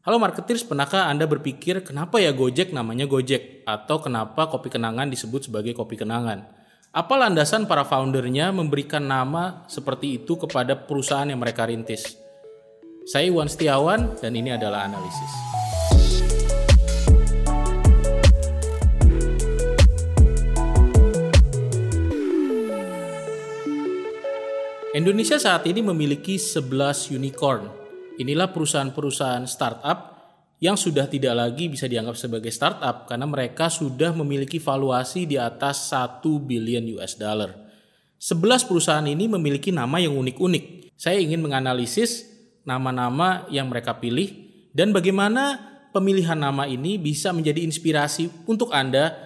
Halo marketers, pernahkah Anda berpikir kenapa ya Gojek namanya Gojek? Atau kenapa kopi kenangan disebut sebagai kopi kenangan? Apa landasan para foundernya memberikan nama seperti itu kepada perusahaan yang mereka rintis? Saya Iwan Setiawan dan ini adalah analisis. Indonesia saat ini memiliki 11 unicorn Inilah perusahaan-perusahaan startup yang sudah tidak lagi bisa dianggap sebagai startup karena mereka sudah memiliki valuasi di atas 1 billion US dollar. 11 perusahaan ini memiliki nama yang unik-unik. Saya ingin menganalisis nama-nama yang mereka pilih dan bagaimana pemilihan nama ini bisa menjadi inspirasi untuk Anda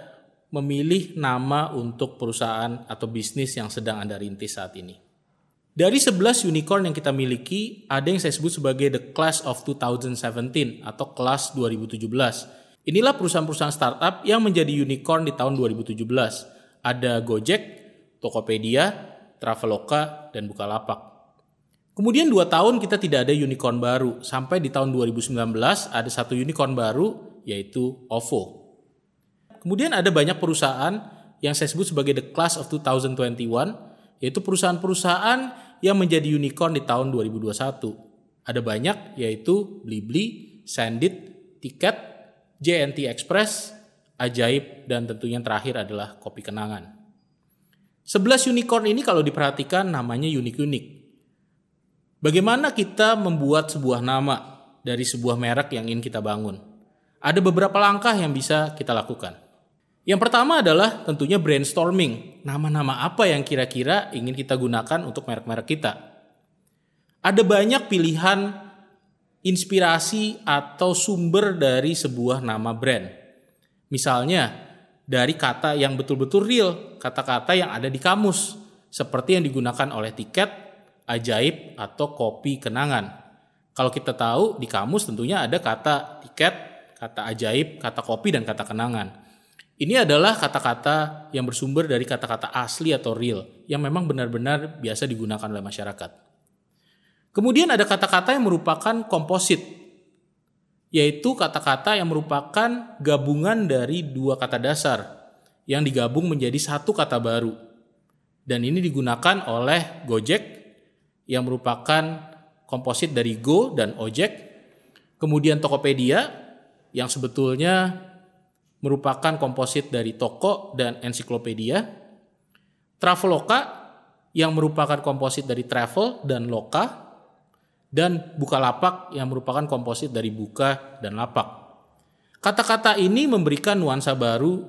memilih nama untuk perusahaan atau bisnis yang sedang Anda rintis saat ini. Dari 11 unicorn yang kita miliki, ada yang saya sebut sebagai the class of 2017 atau kelas 2017. Inilah perusahaan-perusahaan startup yang menjadi unicorn di tahun 2017. Ada Gojek, Tokopedia, Traveloka, dan Bukalapak. Kemudian dua tahun kita tidak ada unicorn baru. Sampai di tahun 2019 ada satu unicorn baru yaitu OVO. Kemudian ada banyak perusahaan yang saya sebut sebagai the class of 2021 yaitu perusahaan-perusahaan yang menjadi unicorn di tahun 2021. Ada banyak yaitu Blibli, Sandit, Tiket, JNT Express, Ajaib, dan tentunya yang terakhir adalah Kopi Kenangan. 11 unicorn ini kalau diperhatikan namanya unik-unik. Bagaimana kita membuat sebuah nama dari sebuah merek yang ingin kita bangun? Ada beberapa langkah yang bisa kita lakukan. Yang pertama adalah tentunya brainstorming. Nama-nama apa yang kira-kira ingin kita gunakan untuk merek-merek kita. Ada banyak pilihan inspirasi atau sumber dari sebuah nama brand. Misalnya dari kata yang betul-betul real, kata-kata yang ada di kamus, seperti yang digunakan oleh tiket, ajaib, atau kopi kenangan. Kalau kita tahu di kamus tentunya ada kata tiket, kata ajaib, kata kopi, dan kata kenangan. Ini adalah kata-kata yang bersumber dari kata-kata asli atau real yang memang benar-benar biasa digunakan oleh masyarakat. Kemudian ada kata-kata yang merupakan komposit, yaitu kata-kata yang merupakan gabungan dari dua kata dasar yang digabung menjadi satu kata baru. Dan ini digunakan oleh Gojek yang merupakan komposit dari Go dan Ojek. Kemudian Tokopedia yang sebetulnya merupakan komposit dari toko dan ensiklopedia. Traveloka yang merupakan komposit dari travel dan loka. Dan Bukalapak yang merupakan komposit dari buka dan lapak. Kata-kata ini memberikan nuansa baru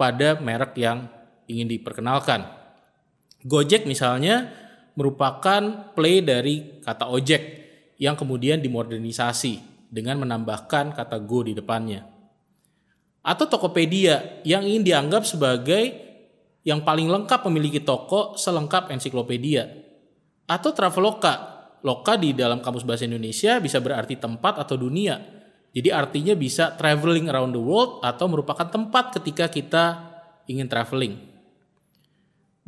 pada merek yang ingin diperkenalkan. Gojek misalnya merupakan play dari kata ojek yang kemudian dimodernisasi dengan menambahkan kata go di depannya atau Tokopedia yang ingin dianggap sebagai yang paling lengkap memiliki toko selengkap ensiklopedia atau Traveloka. Loka di dalam kamus bahasa Indonesia bisa berarti tempat atau dunia. Jadi artinya bisa traveling around the world atau merupakan tempat ketika kita ingin traveling.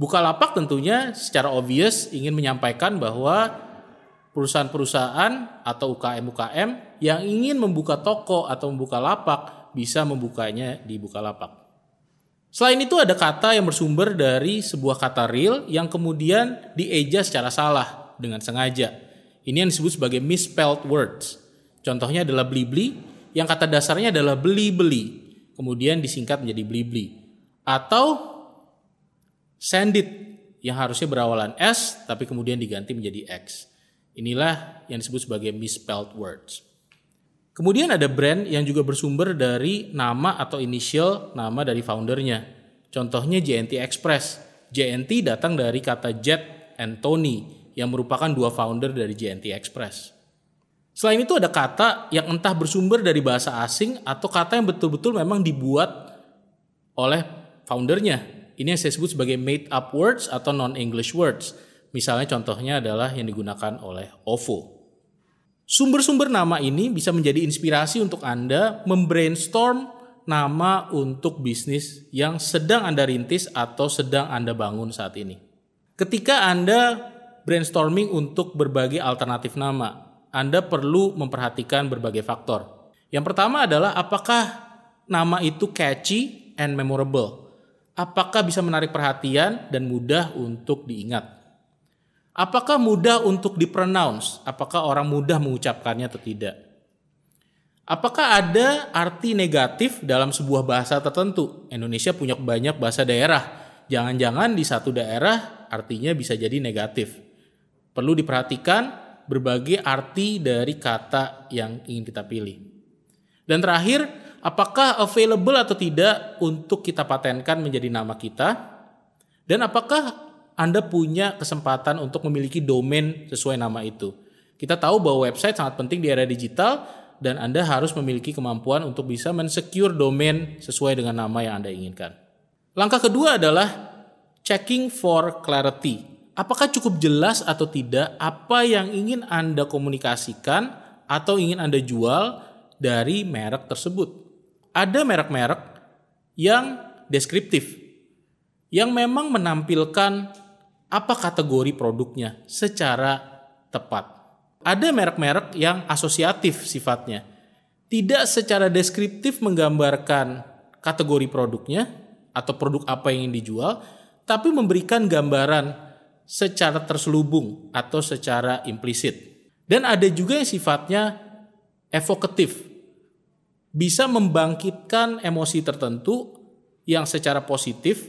Bukalapak tentunya secara obvious ingin menyampaikan bahwa perusahaan-perusahaan atau UKM-UKM yang ingin membuka toko atau membuka lapak bisa membukanya di Bukalapak. Selain itu ada kata yang bersumber dari sebuah kata real yang kemudian dieja secara salah dengan sengaja. Ini yang disebut sebagai misspelled words. Contohnya adalah beli-beli yang kata dasarnya adalah beli-beli, kemudian disingkat menjadi beli-beli. Atau sendit yang harusnya berawalan S tapi kemudian diganti menjadi X. Inilah yang disebut sebagai misspelled words. Kemudian ada brand yang juga bersumber dari nama atau inisial nama dari foundernya. Contohnya JNT Express. JNT datang dari kata Jet and Tony yang merupakan dua founder dari JNT Express. Selain itu ada kata yang entah bersumber dari bahasa asing atau kata yang betul-betul memang dibuat oleh foundernya. Ini yang saya sebut sebagai made up words atau non-English words. Misalnya contohnya adalah yang digunakan oleh OVO. Sumber-sumber nama ini bisa menjadi inspirasi untuk Anda membrainstorm nama untuk bisnis yang sedang Anda rintis atau sedang Anda bangun saat ini. Ketika Anda brainstorming untuk berbagai alternatif nama, Anda perlu memperhatikan berbagai faktor. Yang pertama adalah apakah nama itu catchy and memorable? Apakah bisa menarik perhatian dan mudah untuk diingat? Apakah mudah untuk dipronounce? Apakah orang mudah mengucapkannya atau tidak? Apakah ada arti negatif dalam sebuah bahasa tertentu? Indonesia punya banyak bahasa daerah jangan-jangan di satu daerah artinya bisa jadi negatif. Perlu diperhatikan berbagai arti dari kata yang ingin kita pilih. Dan terakhir, apakah available atau tidak untuk kita patenkan menjadi nama kita? Dan apakah Anda punya kesempatan untuk memiliki domain sesuai nama itu? Kita tahu bahwa website sangat penting di era digital dan Anda harus memiliki kemampuan untuk bisa mensecure domain sesuai dengan nama yang Anda inginkan. Langkah kedua adalah checking for clarity. Apakah cukup jelas atau tidak apa yang ingin Anda komunikasikan atau ingin Anda jual dari merek tersebut? Ada merek-merek yang deskriptif, yang memang menampilkan apa kategori produknya secara tepat. Ada merek-merek yang asosiatif sifatnya, tidak secara deskriptif menggambarkan kategori produknya, atau produk apa yang ingin dijual, tapi memberikan gambaran secara terselubung atau secara implisit. Dan ada juga yang sifatnya evokatif, bisa membangkitkan emosi tertentu yang secara positif,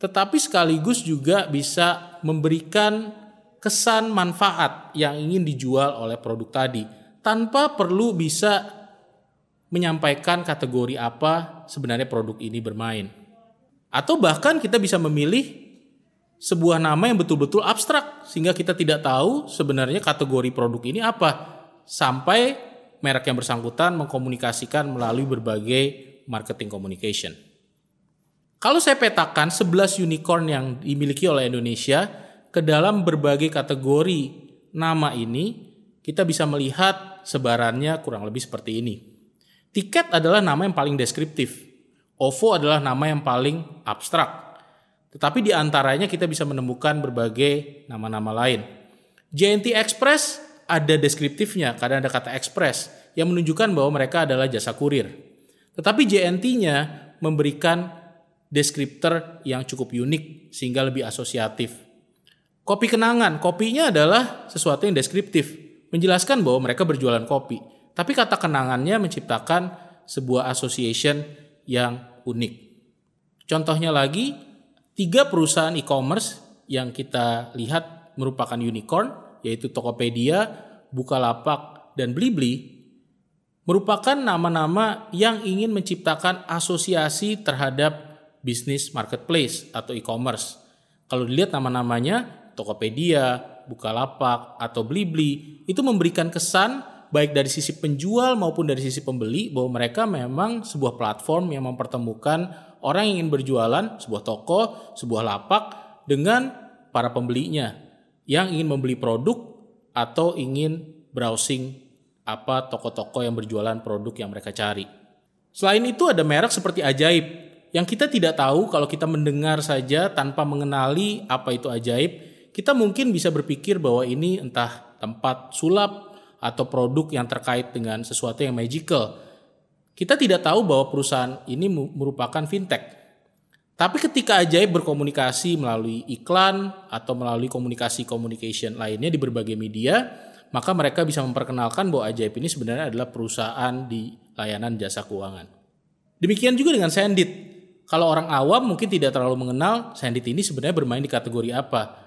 tetapi sekaligus juga bisa memberikan kesan manfaat yang ingin dijual oleh produk tadi, tanpa perlu bisa menyampaikan kategori apa sebenarnya produk ini bermain. Atau bahkan kita bisa memilih sebuah nama yang betul-betul abstrak sehingga kita tidak tahu sebenarnya kategori produk ini apa sampai merek yang bersangkutan mengkomunikasikan melalui berbagai marketing communication. Kalau saya petakan 11 unicorn yang dimiliki oleh Indonesia ke dalam berbagai kategori nama ini, kita bisa melihat sebarannya kurang lebih seperti ini. Tiket adalah nama yang paling deskriptif. OVO adalah nama yang paling abstrak. Tetapi di antaranya kita bisa menemukan berbagai nama-nama lain. JNT Express ada deskriptifnya karena ada kata express yang menunjukkan bahwa mereka adalah jasa kurir. Tetapi JNT-nya memberikan deskriptor yang cukup unik sehingga lebih asosiatif. Kopi kenangan, kopinya adalah sesuatu yang deskriptif, menjelaskan bahwa mereka berjualan kopi. Tapi kata kenangannya menciptakan sebuah association yang unik. Contohnya lagi, tiga perusahaan e-commerce yang kita lihat merupakan unicorn, yaitu Tokopedia, Bukalapak, dan Blibli, merupakan nama-nama yang ingin menciptakan asosiasi terhadap bisnis marketplace atau e-commerce. Kalau dilihat nama-namanya, Tokopedia, Bukalapak, atau Blibli, itu memberikan kesan baik dari sisi penjual maupun dari sisi pembeli bahwa mereka memang sebuah platform yang mempertemukan orang yang ingin berjualan, sebuah toko, sebuah lapak dengan para pembelinya yang ingin membeli produk atau ingin browsing apa toko-toko yang berjualan produk yang mereka cari. Selain itu ada merek seperti Ajaib yang kita tidak tahu kalau kita mendengar saja tanpa mengenali apa itu ajaib, kita mungkin bisa berpikir bahwa ini entah tempat sulap atau produk yang terkait dengan sesuatu yang magical. Kita tidak tahu bahwa perusahaan ini merupakan fintech. Tapi ketika Ajaib berkomunikasi melalui iklan atau melalui komunikasi communication lainnya di berbagai media, maka mereka bisa memperkenalkan bahwa Ajaib ini sebenarnya adalah perusahaan di layanan jasa keuangan. Demikian juga dengan Sendit. Kalau orang awam mungkin tidak terlalu mengenal Sendit ini sebenarnya bermain di kategori apa.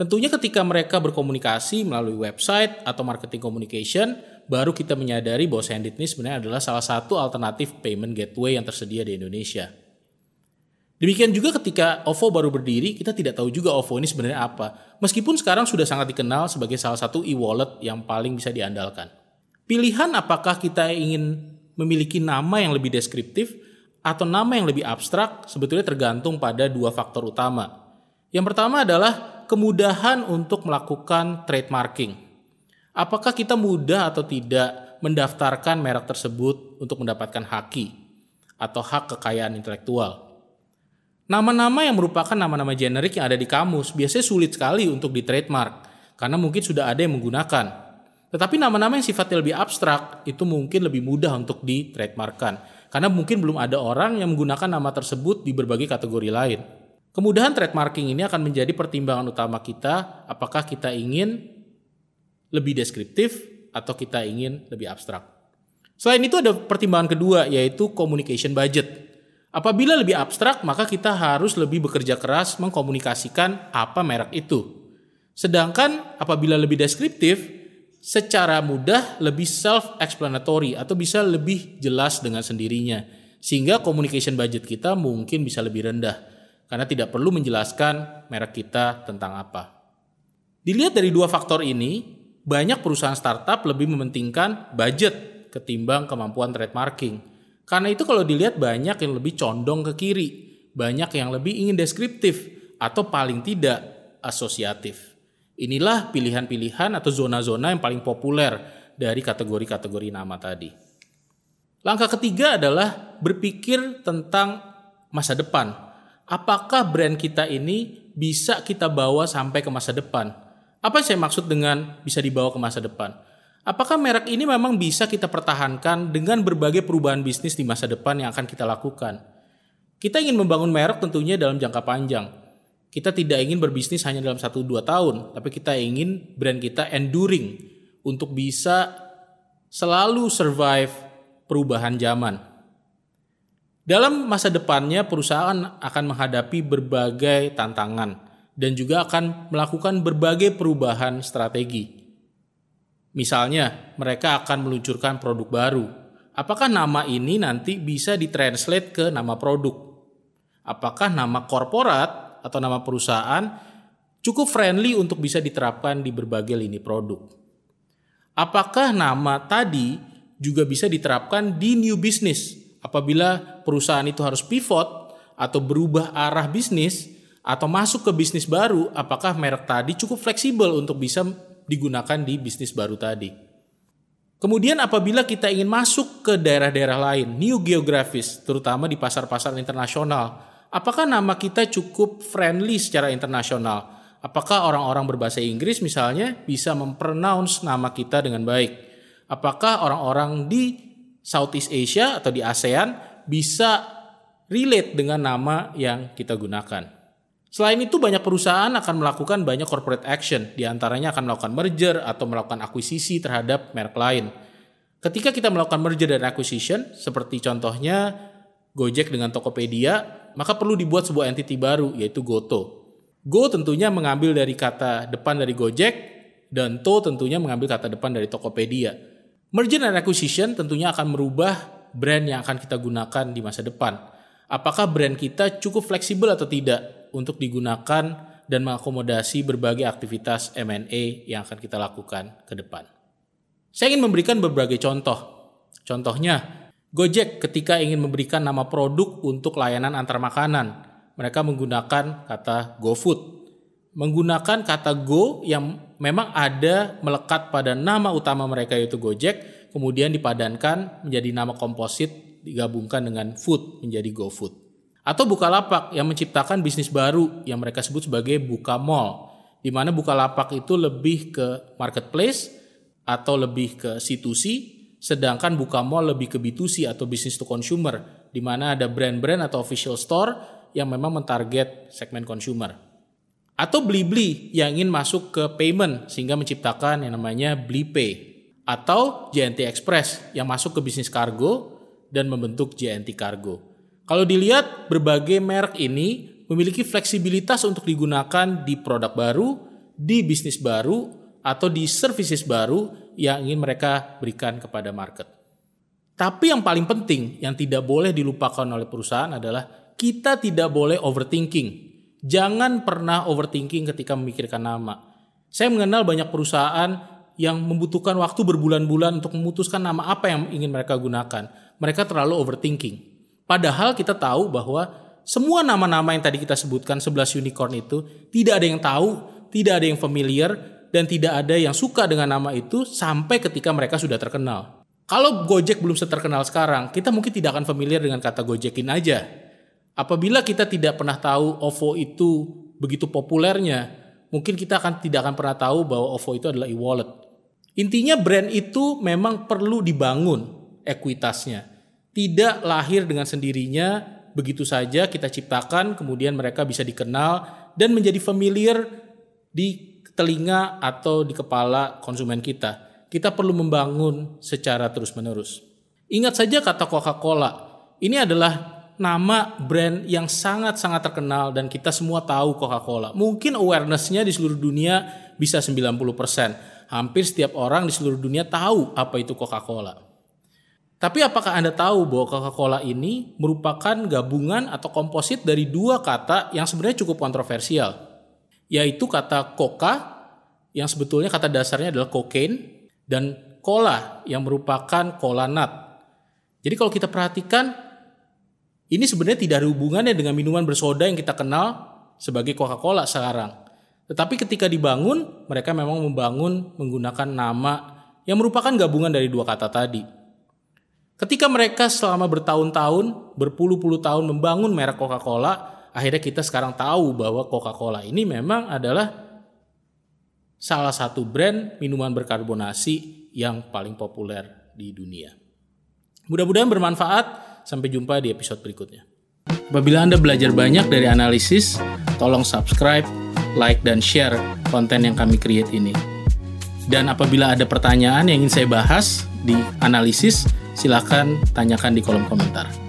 Tentunya ketika mereka berkomunikasi melalui website atau marketing communication, baru kita menyadari bahwa Sendit ini sebenarnya adalah salah satu alternatif payment gateway yang tersedia di Indonesia. Demikian juga ketika OVO baru berdiri, kita tidak tahu juga OVO ini sebenarnya apa. Meskipun sekarang sudah sangat dikenal sebagai salah satu e-wallet yang paling bisa diandalkan. Pilihan apakah kita ingin memiliki nama yang lebih deskriptif atau nama yang lebih abstrak sebetulnya tergantung pada dua faktor utama. Yang pertama adalah kemudahan untuk melakukan trademarking. Apakah kita mudah atau tidak mendaftarkan merek tersebut untuk mendapatkan haki atau hak kekayaan intelektual? Nama-nama yang merupakan nama-nama generik yang ada di kamus biasanya sulit sekali untuk di trademark karena mungkin sudah ada yang menggunakan. Tetapi nama-nama yang sifatnya lebih abstrak itu mungkin lebih mudah untuk di trademarkkan. Karena mungkin belum ada orang yang menggunakan nama tersebut di berbagai kategori lain. Kemudahan trademarking ini akan menjadi pertimbangan utama kita apakah kita ingin lebih deskriptif atau kita ingin lebih abstrak. Selain itu ada pertimbangan kedua yaitu communication budget. Apabila lebih abstrak maka kita harus lebih bekerja keras mengkomunikasikan apa merek itu. Sedangkan apabila lebih deskriptif, secara mudah lebih self-explanatory atau bisa lebih jelas dengan sendirinya. Sehingga communication budget kita mungkin bisa lebih rendah karena tidak perlu menjelaskan merek kita tentang apa. Dilihat dari dua faktor ini, banyak perusahaan startup lebih mementingkan budget ketimbang kemampuan trademarking. Karena itu kalau dilihat banyak yang lebih condong ke kiri, banyak yang lebih ingin deskriptif atau paling tidak asosiatif. Inilah pilihan-pilihan atau zona-zona yang paling populer dari kategori-kategori nama tadi. Langkah ketiga adalah berpikir tentang masa depan. Apakah brand kita ini bisa kita bawa sampai ke masa depan? Apa yang saya maksud dengan bisa dibawa ke masa depan? Apakah merek ini memang bisa kita pertahankan dengan berbagai perubahan bisnis di masa depan yang akan kita lakukan? Kita ingin membangun merek tentunya dalam jangka panjang kita tidak ingin berbisnis hanya dalam 1-2 tahun, tapi kita ingin brand kita enduring untuk bisa selalu survive perubahan zaman. Dalam masa depannya perusahaan akan menghadapi berbagai tantangan dan juga akan melakukan berbagai perubahan strategi. Misalnya, mereka akan meluncurkan produk baru. Apakah nama ini nanti bisa ditranslate ke nama produk? Apakah nama korporat atau nama perusahaan cukup friendly untuk bisa diterapkan di berbagai lini produk. Apakah nama tadi juga bisa diterapkan di new business apabila perusahaan itu harus pivot atau berubah arah bisnis atau masuk ke bisnis baru, apakah merek tadi cukup fleksibel untuk bisa digunakan di bisnis baru tadi. Kemudian apabila kita ingin masuk ke daerah-daerah lain, new geografis, terutama di pasar-pasar internasional, apakah nama kita cukup friendly secara internasional? Apakah orang-orang berbahasa Inggris misalnya bisa mempronounce nama kita dengan baik? Apakah orang-orang di Southeast Asia atau di ASEAN bisa relate dengan nama yang kita gunakan? Selain itu banyak perusahaan akan melakukan banyak corporate action, di antaranya akan melakukan merger atau melakukan akuisisi terhadap merek lain. Ketika kita melakukan merger dan acquisition, seperti contohnya Gojek dengan Tokopedia, maka perlu dibuat sebuah entity baru yaitu Goto. Go tentunya mengambil dari kata depan dari Gojek dan To tentunya mengambil kata depan dari Tokopedia. Merger and acquisition tentunya akan merubah brand yang akan kita gunakan di masa depan. Apakah brand kita cukup fleksibel atau tidak untuk digunakan dan mengakomodasi berbagai aktivitas M&A yang akan kita lakukan ke depan. Saya ingin memberikan berbagai contoh. Contohnya, Gojek ketika ingin memberikan nama produk untuk layanan antar makanan, mereka menggunakan kata GoFood. Menggunakan kata Go yang memang ada melekat pada nama utama mereka yaitu Gojek, kemudian dipadankan menjadi nama komposit digabungkan dengan food menjadi GoFood. Atau Bukalapak yang menciptakan bisnis baru yang mereka sebut sebagai Buka Mall, di mana Bukalapak itu lebih ke marketplace atau lebih ke situsi Sedangkan buka mall lebih ke B2C atau business to consumer, di mana ada brand-brand atau official store yang memang mentarget segmen consumer. Atau Blibli yang ingin masuk ke payment sehingga menciptakan yang namanya BliPay. Atau JNT Express yang masuk ke bisnis kargo dan membentuk JNT Cargo. Kalau dilihat berbagai merek ini memiliki fleksibilitas untuk digunakan di produk baru, di bisnis baru, atau di services baru yang ingin mereka berikan kepada market. Tapi yang paling penting yang tidak boleh dilupakan oleh perusahaan adalah kita tidak boleh overthinking. Jangan pernah overthinking ketika memikirkan nama. Saya mengenal banyak perusahaan yang membutuhkan waktu berbulan-bulan untuk memutuskan nama apa yang ingin mereka gunakan. Mereka terlalu overthinking. Padahal kita tahu bahwa semua nama-nama yang tadi kita sebutkan 11 unicorn itu tidak ada yang tahu, tidak ada yang familiar, dan tidak ada yang suka dengan nama itu sampai ketika mereka sudah terkenal. Kalau Gojek belum seterkenal sekarang, kita mungkin tidak akan familiar dengan kata Gojekin aja. Apabila kita tidak pernah tahu OVO itu begitu populernya, mungkin kita akan tidak akan pernah tahu bahwa OVO itu adalah e-wallet. Intinya brand itu memang perlu dibangun ekuitasnya. Tidak lahir dengan sendirinya, begitu saja kita ciptakan, kemudian mereka bisa dikenal dan menjadi familiar di telinga atau di kepala konsumen kita. Kita perlu membangun secara terus-menerus. Ingat saja kata Coca-Cola. Ini adalah nama brand yang sangat-sangat terkenal dan kita semua tahu Coca-Cola. Mungkin awarenessnya di seluruh dunia bisa 90% hampir setiap orang di seluruh dunia tahu apa itu Coca-Cola. Tapi apakah Anda tahu bahwa Coca-Cola ini merupakan gabungan atau komposit dari dua kata yang sebenarnya cukup kontroversial, yaitu kata coca yang sebetulnya kata dasarnya adalah cocaine dan cola yang merupakan cola nut. Jadi kalau kita perhatikan ini sebenarnya tidak ada hubungannya dengan minuman bersoda yang kita kenal sebagai Coca-Cola sekarang. Tetapi ketika dibangun, mereka memang membangun menggunakan nama yang merupakan gabungan dari dua kata tadi. Ketika mereka selama bertahun-tahun, berpuluh-puluh tahun membangun merek Coca-Cola, akhirnya kita sekarang tahu bahwa Coca-Cola ini memang adalah salah satu brand minuman berkarbonasi yang paling populer di dunia. Mudah-mudahan bermanfaat. Sampai jumpa di episode berikutnya. Apabila Anda belajar banyak dari analisis, tolong subscribe like, dan share konten yang kami create ini. Dan apabila ada pertanyaan yang ingin saya bahas di analisis, silakan tanyakan di kolom komentar.